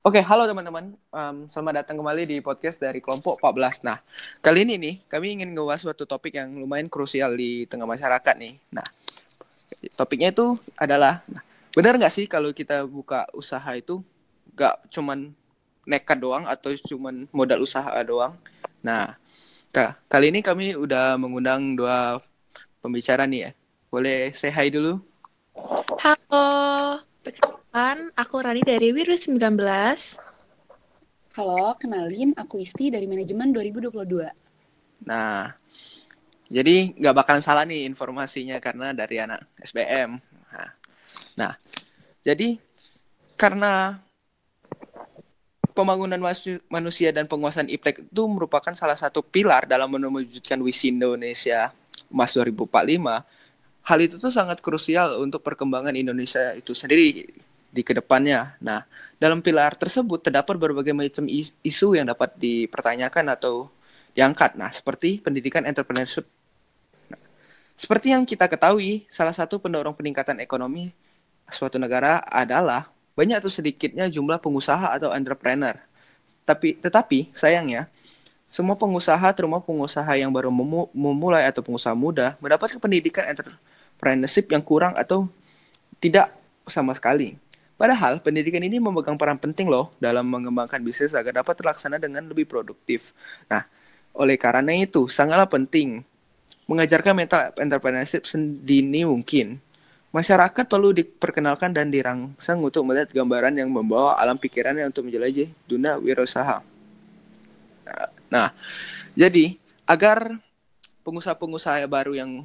Oke, halo teman-teman. Um, selamat datang kembali di podcast dari kelompok 14. Nah, kali ini nih, kami ingin ngebahas suatu topik yang lumayan krusial di tengah masyarakat nih. Nah, topiknya itu adalah, nah, benar nggak sih kalau kita buka usaha itu nggak cuman nekat doang atau cuman modal usaha doang? Nah, kali ini kami udah mengundang dua pembicara nih ya. Boleh say hi dulu? Halo. Perkenalkan, aku Rani dari Wiru 19. Halo, kenalin aku Isti dari Manajemen 2022. Nah, jadi nggak bakalan salah nih informasinya karena dari anak SBM. Nah, nah jadi karena pembangunan manusia dan penguasaan iptek itu merupakan salah satu pilar dalam mewujudkan visi Indonesia Emas 2045. Hal itu tuh sangat krusial untuk perkembangan Indonesia itu sendiri di ke depannya. Nah, dalam pilar tersebut terdapat berbagai macam isu yang dapat dipertanyakan atau diangkat. Nah, seperti pendidikan entrepreneurship. Nah, seperti yang kita ketahui, salah satu pendorong peningkatan ekonomi suatu negara adalah banyak atau sedikitnya jumlah pengusaha atau entrepreneur. Tapi tetapi sayangnya semua pengusaha terutama pengusaha yang baru memulai atau pengusaha muda mendapatkan pendidikan entrepreneurship yang kurang atau tidak sama sekali. Padahal pendidikan ini memegang peran penting loh dalam mengembangkan bisnis agar dapat terlaksana dengan lebih produktif. Nah, oleh karena itu sangatlah penting mengajarkan mental entrepreneurship sedini mungkin. Masyarakat perlu diperkenalkan dan dirangsang untuk melihat gambaran yang membawa alam pikirannya untuk menjelajahi dunia wirausaha. Nah, jadi agar pengusaha-pengusaha baru yang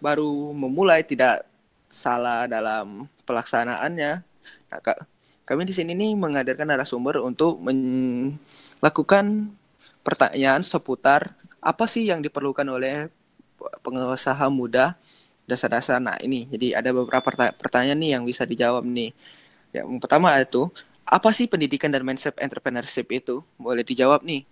baru memulai tidak salah dalam pelaksanaannya Nah, kami di sini nih menghadirkan narasumber untuk melakukan pertanyaan seputar apa sih yang diperlukan oleh pengusaha muda dasar-dasar. Nah, ini jadi ada beberapa pertanyaan nih yang bisa dijawab nih. Yang pertama itu, apa sih pendidikan dan mindset entrepreneurship itu? Boleh dijawab nih.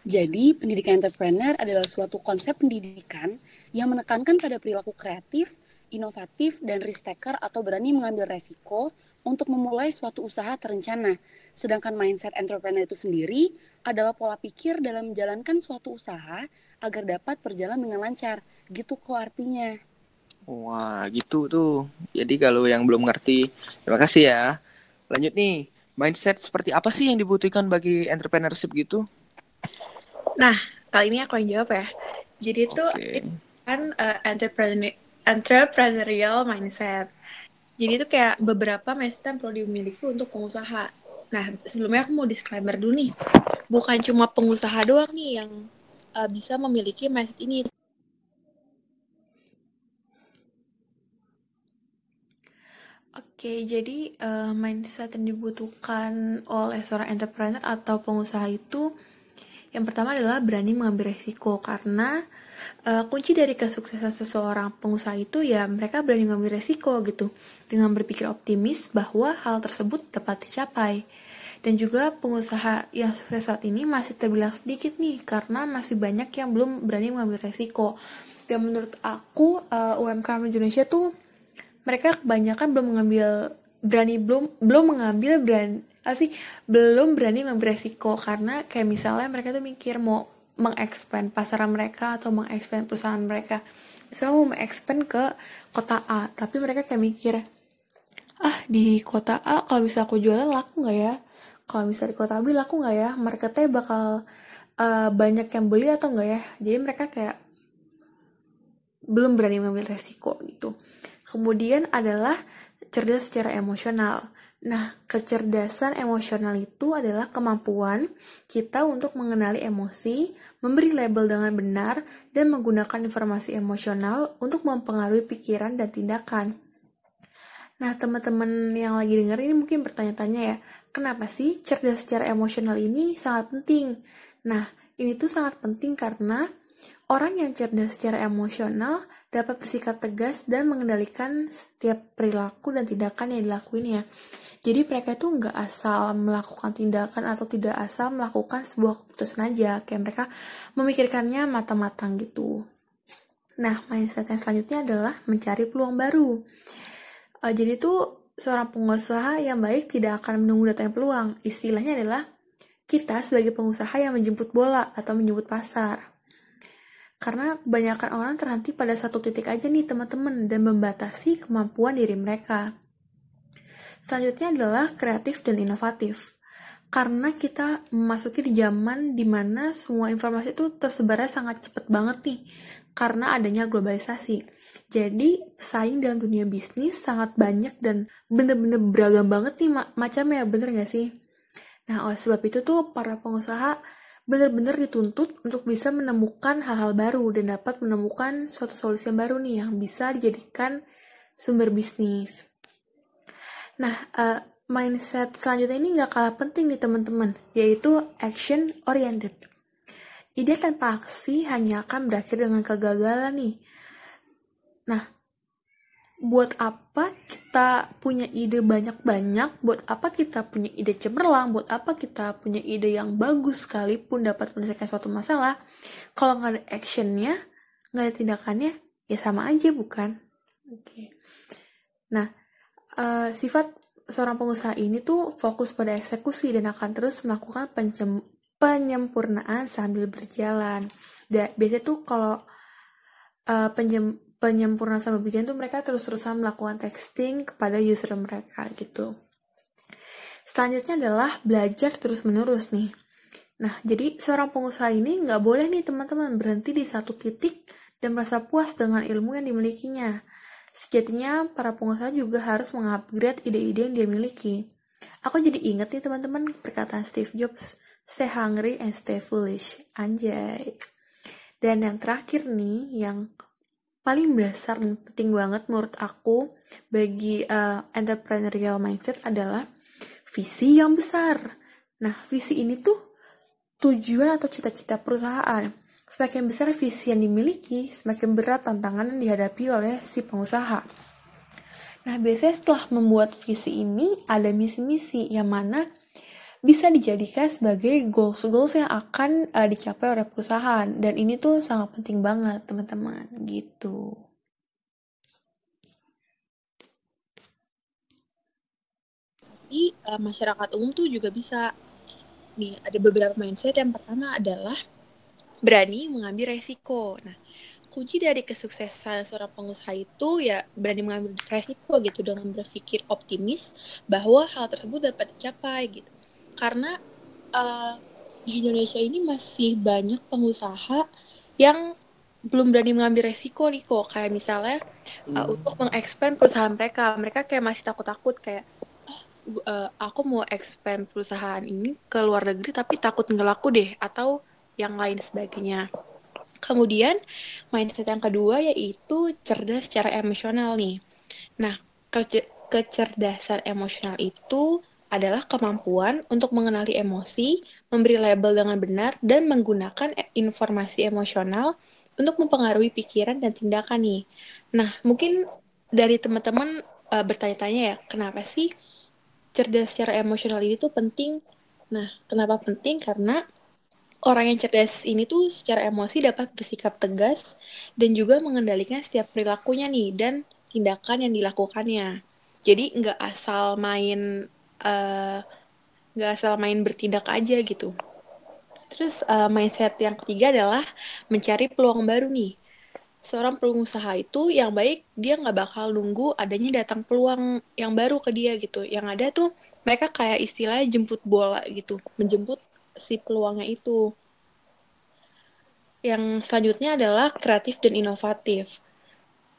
Jadi, pendidikan entrepreneur adalah suatu konsep pendidikan yang menekankan pada perilaku kreatif, inovatif, dan risk taker atau berani mengambil resiko untuk memulai suatu usaha terencana. Sedangkan mindset entrepreneur itu sendiri adalah pola pikir dalam menjalankan suatu usaha agar dapat berjalan dengan lancar. Gitu kok artinya. Wah, gitu tuh. Jadi kalau yang belum ngerti, terima kasih ya. Lanjut nih, mindset seperti apa sih yang dibutuhkan bagi entrepreneurship gitu? Nah, kali ini aku yang jawab ya. Jadi itu okay. kan uh, entrepreneur entrepreneurial mindset. Jadi itu kayak beberapa mindset yang perlu dimiliki untuk pengusaha. Nah, sebelumnya aku mau disclaimer dulu nih. Bukan cuma pengusaha doang nih yang uh, bisa memiliki mindset ini. Oke, jadi uh, mindset yang dibutuhkan oleh seorang entrepreneur atau pengusaha itu yang pertama adalah berani mengambil resiko karena uh, kunci dari kesuksesan seseorang pengusaha itu ya mereka berani mengambil resiko gitu dengan berpikir optimis bahwa hal tersebut dapat dicapai. Dan juga pengusaha yang sukses saat ini masih terbilang sedikit nih karena masih banyak yang belum berani mengambil resiko. Dan menurut aku uh, UMKM Indonesia tuh mereka kebanyakan belum mengambil berani belum belum mengambil brand sih belum berani mengambil resiko karena kayak misalnya mereka tuh mikir mau mengekspand pasaran mereka atau mengekspand perusahaan mereka. Misalnya mau mengekspand ke kota A tapi mereka kayak mikir ah di kota A kalau bisa aku jualan laku nggak ya? Kalau bisa di kota B laku nggak ya? Marketnya bakal uh, banyak yang beli atau enggak ya? Jadi mereka kayak belum berani mengambil resiko gitu. Kemudian adalah cerdas secara emosional Nah, kecerdasan emosional itu adalah kemampuan kita untuk mengenali emosi, memberi label dengan benar, dan menggunakan informasi emosional untuk mempengaruhi pikiran dan tindakan. Nah, teman-teman yang lagi denger ini mungkin bertanya-tanya ya, kenapa sih cerdas secara emosional ini sangat penting? Nah, ini tuh sangat penting karena orang yang cerdas secara emosional dapat bersikap tegas dan mengendalikan setiap perilaku dan tindakan yang dilakuinnya. Jadi mereka itu nggak asal melakukan tindakan atau tidak asal melakukan sebuah keputusan aja. Kayak mereka memikirkannya matang-matang gitu. Nah, mindset yang selanjutnya adalah mencari peluang baru. Uh, jadi tuh seorang pengusaha yang baik tidak akan menunggu datangnya peluang. Istilahnya adalah kita sebagai pengusaha yang menjemput bola atau menjemput pasar. Karena kebanyakan orang terhenti pada satu titik aja nih teman-teman dan membatasi kemampuan diri mereka. Selanjutnya adalah kreatif dan inovatif. Karena kita memasuki di zaman di mana semua informasi itu tersebarnya sangat cepat banget nih. Karena adanya globalisasi. Jadi, saing dalam dunia bisnis sangat banyak dan bener-bener beragam banget nih macamnya, bener gak sih? Nah, oleh sebab itu tuh para pengusaha benar-benar dituntut untuk bisa menemukan hal-hal baru dan dapat menemukan suatu solusi yang baru nih yang bisa dijadikan sumber bisnis. Nah, uh, mindset selanjutnya ini nggak kalah penting nih teman-teman, yaitu action oriented. Ide tanpa aksi hanya akan berakhir dengan kegagalan nih. Nah, buat apa kita punya ide banyak-banyak, buat apa kita punya ide cemerlang, buat apa kita punya ide yang bagus sekalipun dapat menyelesaikan suatu masalah, kalau nggak ada actionnya, nggak ada tindakannya, ya sama aja bukan? Oke. Okay. Nah, uh, sifat seorang pengusaha ini tuh fokus pada eksekusi dan akan terus melakukan penyempurnaan sambil berjalan. Dan biasanya tuh kalau uh, penjem penyempurnaan sama berjalan tuh mereka terus-terusan melakukan texting kepada user mereka gitu. Selanjutnya adalah belajar terus-menerus nih. Nah, jadi seorang pengusaha ini nggak boleh nih teman-teman berhenti di satu titik dan merasa puas dengan ilmu yang dimilikinya. Sejatinya, para pengusaha juga harus mengupgrade ide-ide yang dia miliki. Aku jadi inget nih teman-teman perkataan Steve Jobs, stay hungry and stay foolish. Anjay. Dan yang terakhir nih, yang paling dasar dan penting banget menurut aku bagi uh, entrepreneurial mindset adalah visi yang besar. Nah, visi ini tuh tujuan atau cita-cita perusahaan. Semakin besar visi yang dimiliki, semakin berat tantangan yang dihadapi oleh si pengusaha. Nah, biasanya setelah membuat visi ini, ada misi-misi yang mana bisa dijadikan sebagai goals-goals yang akan uh, dicapai oleh perusahaan. Dan ini tuh sangat penting banget teman-teman. Gitu. Tapi uh, masyarakat umum tuh juga bisa. Nih ada beberapa mindset. Yang pertama adalah berani mengambil resiko. Nah, kunci dari kesuksesan seorang pengusaha itu ya berani mengambil resiko gitu dengan berpikir optimis bahwa hal tersebut dapat dicapai gitu karena uh, di Indonesia ini masih banyak pengusaha yang belum berani mengambil resiko nih kok kayak misalnya uh, hmm. untuk mengekspand perusahaan mereka mereka kayak masih takut-takut kayak uh, aku mau expand perusahaan ini ke luar negeri tapi takut ngelaku deh atau yang lain sebagainya. Kemudian mindset yang kedua yaitu cerdas secara emosional nih. Nah ke kecerdasan emosional itu adalah kemampuan untuk mengenali emosi, memberi label dengan benar, dan menggunakan e- informasi emosional untuk mempengaruhi pikiran dan tindakan nih. Nah, mungkin dari teman-teman uh, bertanya-tanya ya, kenapa sih cerdas secara emosional ini tuh penting? Nah, kenapa penting? Karena orang yang cerdas ini tuh secara emosi dapat bersikap tegas dan juga mengendalikan setiap perilakunya nih dan tindakan yang dilakukannya. Jadi nggak asal main nggak uh, asal main bertindak aja gitu. Terus uh, mindset yang ketiga adalah mencari peluang baru nih. Seorang pengusaha itu yang baik dia nggak bakal nunggu adanya datang peluang yang baru ke dia gitu. Yang ada tuh mereka kayak istilahnya jemput bola gitu, menjemput si peluangnya itu. Yang selanjutnya adalah kreatif dan inovatif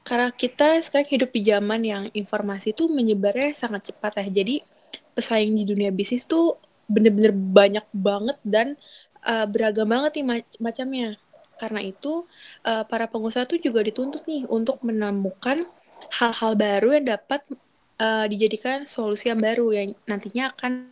karena kita sekarang hidup di zaman yang informasi itu menyebarnya sangat cepat ya. Jadi pesaing di dunia bisnis tuh bener-bener banyak banget dan uh, beragam banget nih mac macamnya. Karena itu uh, para pengusaha tuh juga dituntut nih untuk menemukan hal-hal baru yang dapat uh, dijadikan solusi yang baru yang nantinya akan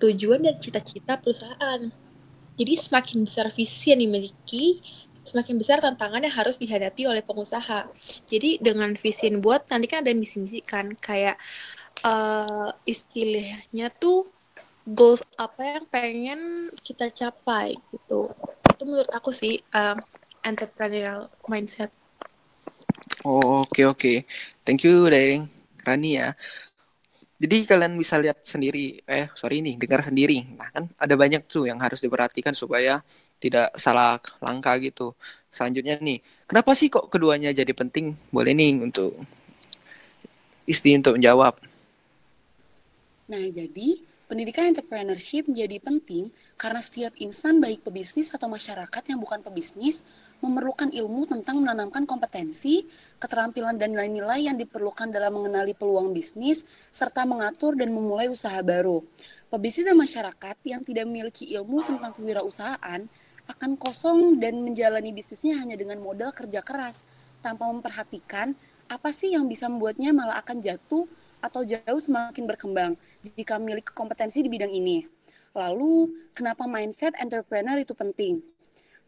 tujuan dan cita-cita perusahaan. Jadi semakin besar visi yang dimiliki, semakin besar tantangan yang harus dihadapi oleh pengusaha. Jadi dengan visi yang buat nanti kan ada misi-misi kan kayak uh, istilahnya tuh goals apa yang pengen kita capai gitu. Itu menurut aku sih um, entrepreneurial mindset. Oh, oke okay, oke. Okay. Thank you, Deng. Rani ya. Jadi kalian bisa lihat sendiri, eh sorry nih, dengar sendiri. Nah kan ada banyak tuh yang harus diperhatikan supaya tidak salah langkah gitu. Selanjutnya nih, kenapa sih kok keduanya jadi penting? Boleh nih untuk Isti untuk menjawab. Nah jadi Pendidikan entrepreneurship menjadi penting karena setiap insan baik pebisnis atau masyarakat yang bukan pebisnis memerlukan ilmu tentang menanamkan kompetensi, keterampilan dan nilai-nilai yang diperlukan dalam mengenali peluang bisnis serta mengatur dan memulai usaha baru. Pebisnis dan masyarakat yang tidak memiliki ilmu tentang kewirausahaan akan kosong dan menjalani bisnisnya hanya dengan modal kerja keras tanpa memperhatikan apa sih yang bisa membuatnya malah akan jatuh atau jauh semakin berkembang jika memiliki kompetensi di bidang ini. Lalu, kenapa mindset entrepreneur itu penting?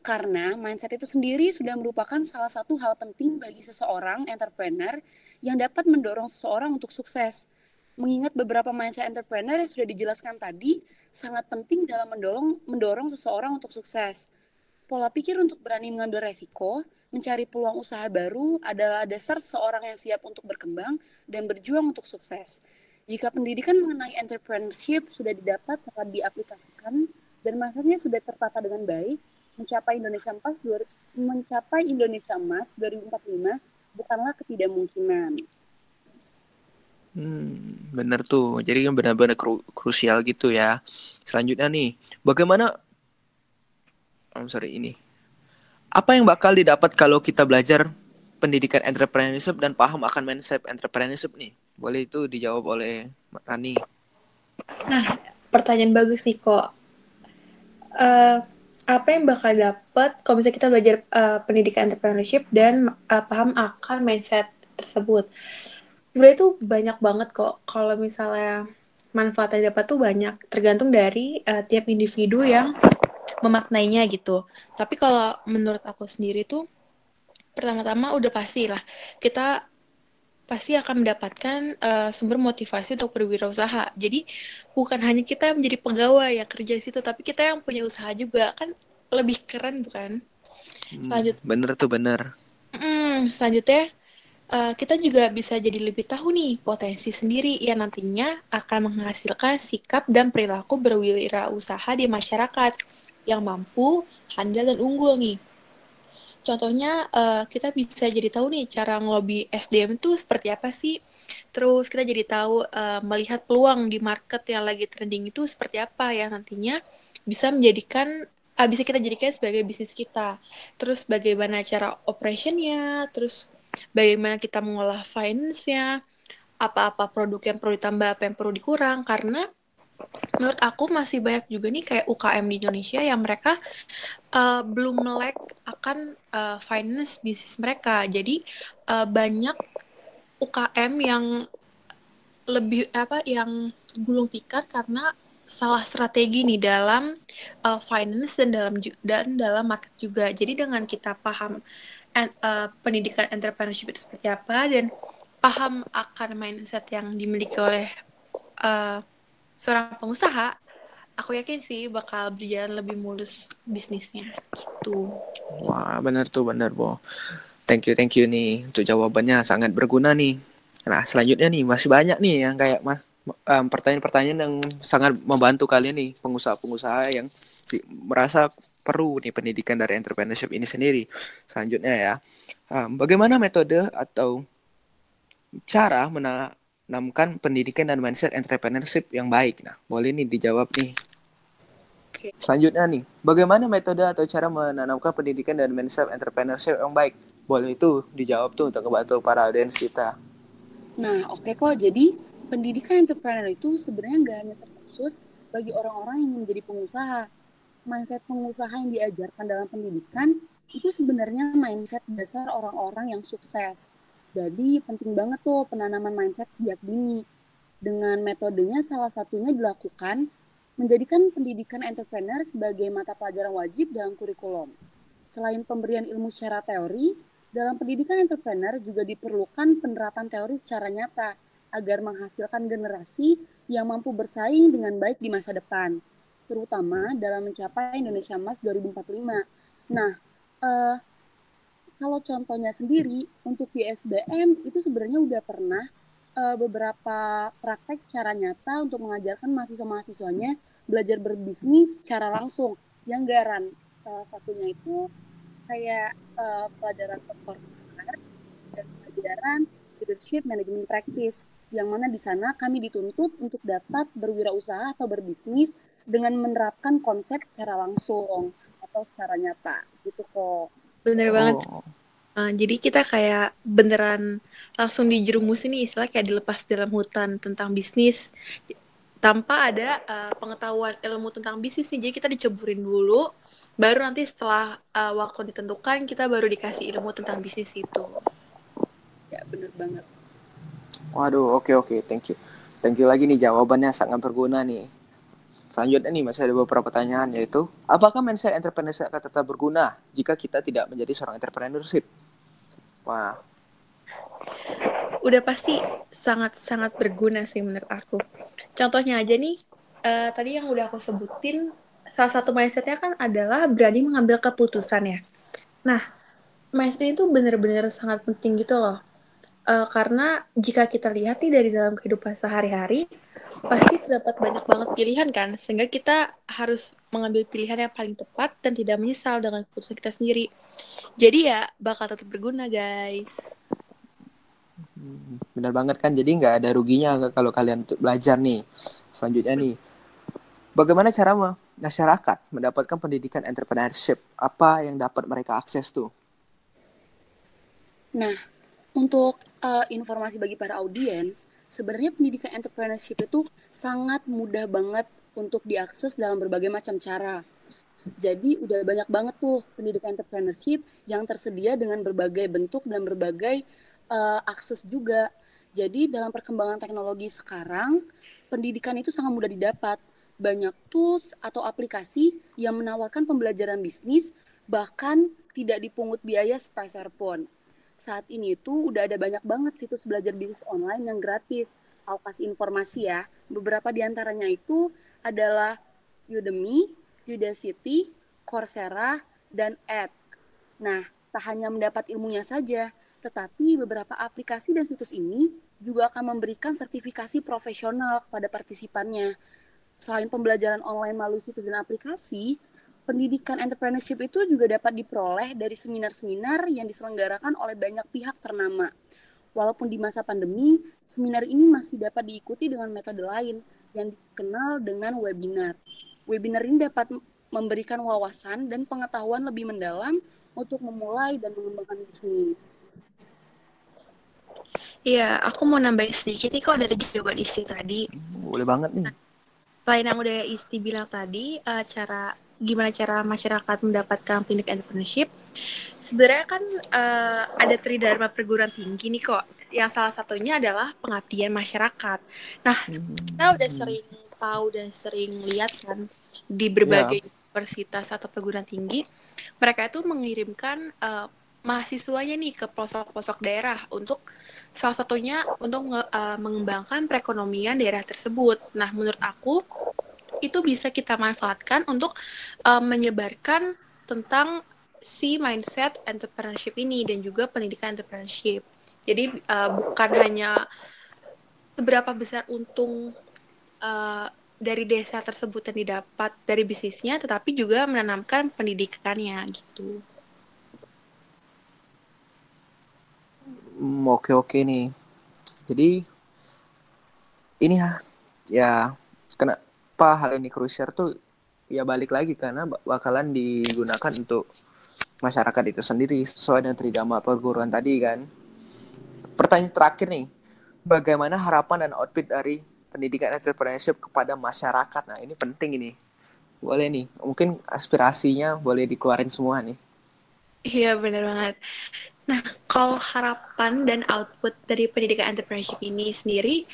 Karena mindset itu sendiri sudah merupakan salah satu hal penting bagi seseorang entrepreneur yang dapat mendorong seseorang untuk sukses. Mengingat beberapa mindset entrepreneur yang sudah dijelaskan tadi sangat penting dalam mendorong mendorong seseorang untuk sukses. Pola pikir untuk berani mengambil resiko, mencari peluang usaha baru adalah dasar seseorang yang siap untuk berkembang dan berjuang untuk sukses. Jika pendidikan mengenai entrepreneurship sudah didapat saat diaplikasikan dan masanya sudah tertata dengan baik, mencapai Indonesia Emas mencapai Indonesia Emas 2045 bukanlah ketidakmungkinan. Hmm, benar tuh. Jadi kan benar-benar kru krusial gitu ya. Selanjutnya nih, bagaimana? I'm sorry ini apa yang bakal didapat kalau kita belajar pendidikan entrepreneurship dan paham akan mindset entrepreneurship nih? Boleh itu dijawab oleh Rani. Nah, pertanyaan bagus nih kok. Uh, apa yang bakal dapat kalau misalnya kita belajar uh, pendidikan entrepreneurship dan uh, paham akan mindset tersebut? Sebenarnya itu banyak banget kok. Kalau misalnya manfaat yang dapat tuh banyak, tergantung dari uh, tiap individu yang memaknainya gitu. Tapi kalau menurut aku sendiri tuh pertama-tama udah pasti lah kita pasti akan mendapatkan uh, sumber motivasi untuk berwirausaha. Jadi bukan hanya kita yang menjadi pegawai yang kerja di situ, tapi kita yang punya usaha juga kan lebih keren bukan? Hmm, selanjutnya, bener tuh bener. Mm, selanjutnya uh, kita juga bisa jadi lebih tahu nih potensi sendiri yang nantinya akan menghasilkan sikap dan perilaku berwirausaha di masyarakat yang mampu, handal, dan unggul nih. Contohnya uh, kita bisa jadi tahu nih cara ngelobi SDM itu seperti apa sih. Terus kita jadi tahu uh, melihat peluang di market yang lagi trending itu seperti apa yang nantinya bisa menjadikan uh, bisa kita jadikan sebagai bisnis kita. Terus bagaimana cara operationnya, terus bagaimana kita mengolah finance-nya, apa-apa produk yang perlu ditambah, apa yang perlu dikurang karena menurut aku masih banyak juga nih kayak UKM di Indonesia yang mereka uh, belum melek akan uh, finance bisnis mereka. Jadi uh, banyak UKM yang lebih apa yang gulung tikar karena salah strategi nih dalam uh, finance dan dalam dan dalam market juga. Jadi dengan kita paham and, uh, pendidikan entrepreneurship itu seperti apa dan paham akan mindset yang dimiliki oleh uh, seorang pengusaha, aku yakin sih bakal berjalan lebih mulus bisnisnya gitu. Wah, benar tuh, benar, Bo. Thank you, thank you nih untuk jawabannya sangat berguna nih. Nah, selanjutnya nih masih banyak nih yang kayak mas pertanyaan-pertanyaan yang sangat membantu kalian nih pengusaha-pengusaha yang merasa perlu nih pendidikan dari entrepreneurship ini sendiri. Selanjutnya ya, bagaimana metode atau cara mena menanamkan pendidikan dan mindset entrepreneurship yang baik. Nah, boleh nih dijawab nih. Selanjutnya nih, bagaimana metode atau cara menanamkan pendidikan dan mindset entrepreneurship yang baik? Boleh itu dijawab tuh untuk membantu para audiens kita. Nah, oke okay kok. Jadi, pendidikan entrepreneur itu sebenarnya nggak hanya terkhusus bagi orang-orang yang menjadi pengusaha. Mindset pengusaha yang diajarkan dalam pendidikan itu sebenarnya mindset dasar orang-orang yang sukses jadi penting banget tuh penanaman mindset sejak dini. Dengan metodenya salah satunya dilakukan menjadikan pendidikan entrepreneur sebagai mata pelajaran wajib dalam kurikulum. Selain pemberian ilmu secara teori, dalam pendidikan entrepreneur juga diperlukan penerapan teori secara nyata agar menghasilkan generasi yang mampu bersaing dengan baik di masa depan, terutama dalam mencapai Indonesia Emas 2045. Nah, eh, kalau contohnya sendiri untuk di SBM itu sebenarnya udah pernah uh, beberapa praktek secara nyata untuk mengajarkan mahasiswa-mahasiswanya belajar berbisnis secara langsung yang garan salah satunya itu kayak uh, pelajaran performance art dan pelajaran leadership management practice yang mana di sana kami dituntut untuk dapat berwirausaha atau berbisnis dengan menerapkan konsep secara langsung atau secara nyata gitu kok. Bener oh. banget. Uh, jadi kita kayak beneran langsung dijerumus ini istilah kayak dilepas dalam hutan tentang bisnis tanpa ada uh, pengetahuan ilmu tentang bisnis nih. Jadi kita diceburin dulu, baru nanti setelah uh, waktu ditentukan kita baru dikasih ilmu tentang bisnis itu. Ya bener banget. Waduh, oke okay, oke, okay. thank you. Thank you lagi nih jawabannya sangat berguna nih. Selanjutnya nih masih ada beberapa pertanyaan yaitu apakah mindset entrepreneurship akan tetap berguna jika kita tidak menjadi seorang entrepreneurship? Wah. Udah pasti sangat-sangat berguna sih menurut aku. Contohnya aja nih, uh, tadi yang udah aku sebutin, salah satu mindsetnya kan adalah berani mengambil keputusan ya. Nah, mindset itu bener-bener sangat penting gitu loh. Uh, karena jika kita lihat nih dari dalam kehidupan sehari-hari, pasti terdapat banyak banget pilihan kan, sehingga kita harus mengambil pilihan yang paling tepat dan tidak menyesal dengan keputusan kita sendiri. Jadi ya bakal tetap berguna guys. Hmm, benar banget kan, jadi nggak ada ruginya kalau kalian belajar nih. Selanjutnya nih, bagaimana cara masyarakat mendapatkan pendidikan entrepreneurship? Apa yang dapat mereka akses tuh? Nah, untuk uh, informasi bagi para audiens, sebenarnya pendidikan entrepreneurship itu sangat mudah banget untuk diakses dalam berbagai macam cara. Jadi udah banyak banget tuh pendidikan entrepreneurship yang tersedia dengan berbagai bentuk dan berbagai uh, akses juga. Jadi dalam perkembangan teknologi sekarang, pendidikan itu sangat mudah didapat. Banyak tools atau aplikasi yang menawarkan pembelajaran bisnis, bahkan tidak dipungut biaya sepeser pun saat ini itu udah ada banyak banget situs belajar bisnis online yang gratis. Aku kasih informasi ya. Beberapa di antaranya itu adalah Udemy, Udacity, Coursera, dan Ed. Nah, tak hanya mendapat ilmunya saja, tetapi beberapa aplikasi dan situs ini juga akan memberikan sertifikasi profesional kepada partisipannya. Selain pembelajaran online melalui situs dan aplikasi, pendidikan entrepreneurship itu juga dapat diperoleh dari seminar-seminar yang diselenggarakan oleh banyak pihak ternama. Walaupun di masa pandemi, seminar ini masih dapat diikuti dengan metode lain yang dikenal dengan webinar. Webinar ini dapat memberikan wawasan dan pengetahuan lebih mendalam untuk memulai dan mengembangkan bisnis. Iya, aku mau nambahin sedikit nih kok dari jawaban Isti tadi. Boleh banget nih. Nah, selain yang udah Isti bilang tadi, uh, cara gimana cara masyarakat mendapatkan pendidikan entrepreneurship sebenarnya kan uh, ada tridharma perguruan tinggi nih kok yang salah satunya adalah pengabdian masyarakat nah kita udah sering tahu dan sering lihat kan di berbagai yeah. universitas atau perguruan tinggi mereka itu mengirimkan uh, mahasiswanya nih ke pelosok-pelosok daerah untuk salah satunya untuk uh, mengembangkan perekonomian daerah tersebut. Nah, menurut aku itu bisa kita manfaatkan untuk uh, menyebarkan tentang si mindset entrepreneurship ini dan juga pendidikan entrepreneurship. Jadi uh, bukan hanya seberapa besar untung uh, dari desa tersebut yang didapat dari bisnisnya, tetapi juga menanamkan pendidikannya gitu. Hmm, oke oke nih. Jadi ini ya, ya kena kenapa hal ini krusial tuh ya balik lagi karena bakalan digunakan untuk masyarakat itu sendiri sesuai dengan tridama perguruan tadi kan. Pertanyaan terakhir nih, bagaimana harapan dan output dari pendidikan entrepreneurship kepada masyarakat? Nah ini penting ini. Boleh nih, mungkin aspirasinya boleh dikeluarin semua nih. Iya benar banget. Nah, kalau harapan dan output dari pendidikan entrepreneurship ini sendiri,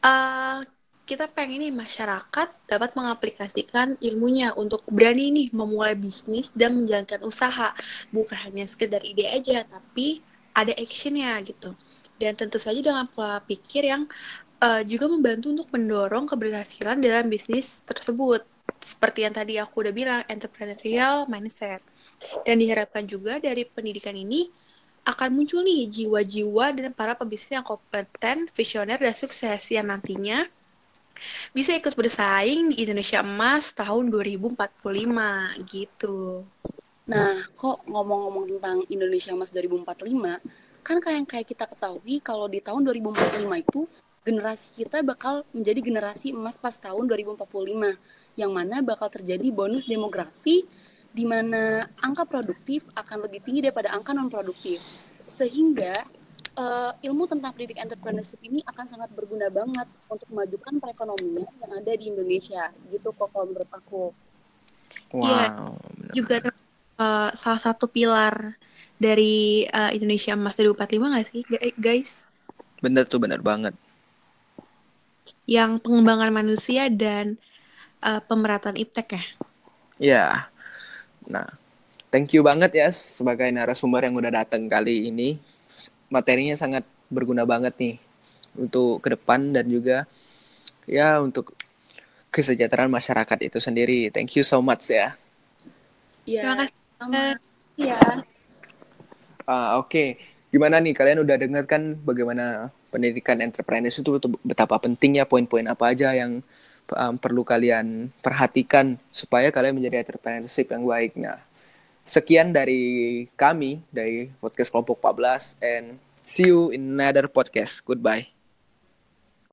uh, kita pengen nih masyarakat dapat mengaplikasikan ilmunya untuk berani nih memulai bisnis dan menjalankan usaha. Bukan hanya sekedar ide aja, tapi ada actionnya gitu. Dan tentu saja dengan pola pikir yang uh, juga membantu untuk mendorong keberhasilan dalam bisnis tersebut. Seperti yang tadi aku udah bilang, entrepreneurial mindset. Dan diharapkan juga dari pendidikan ini akan muncul nih jiwa-jiwa dan para pebisnis yang kompeten, visioner, dan sukses yang nantinya bisa ikut bersaing di Indonesia Emas tahun 2045 gitu. Nah, kok ngomong-ngomong tentang Indonesia Emas 2045, kan kayak yang kayak kita ketahui kalau di tahun 2045 itu generasi kita bakal menjadi generasi emas pas tahun 2045 yang mana bakal terjadi bonus demografi di mana angka produktif akan lebih tinggi daripada angka non produktif sehingga uh, ilmu tentang pendidik entrepreneurship ini akan sangat berguna banget untuk memajukan perekonomian yang ada di Indonesia gitu kok kalau menurut aku. Wow. Ya, juga uh, salah satu pilar dari uh, Indonesia Emas 2045 nggak sih guys? Bener tuh bener banget. Yang pengembangan manusia dan uh, pemerataan iptek ya? Ya. Nah, thank you banget ya sebagai narasumber yang udah datang kali ini materinya sangat berguna banget nih untuk ke depan dan juga ya untuk kesejahteraan masyarakat itu sendiri. Thank you so much ya. Iya. Terima kasih. Iya. Uh, Oke, okay. gimana nih kalian udah dengar kan bagaimana pendidikan entrepreneurship itu betapa pentingnya poin-poin apa aja yang um, perlu kalian perhatikan supaya kalian menjadi entrepreneurship yang baik. Nah, Sekian dari kami dari podcast kelompok 14 and see you in another podcast. Goodbye.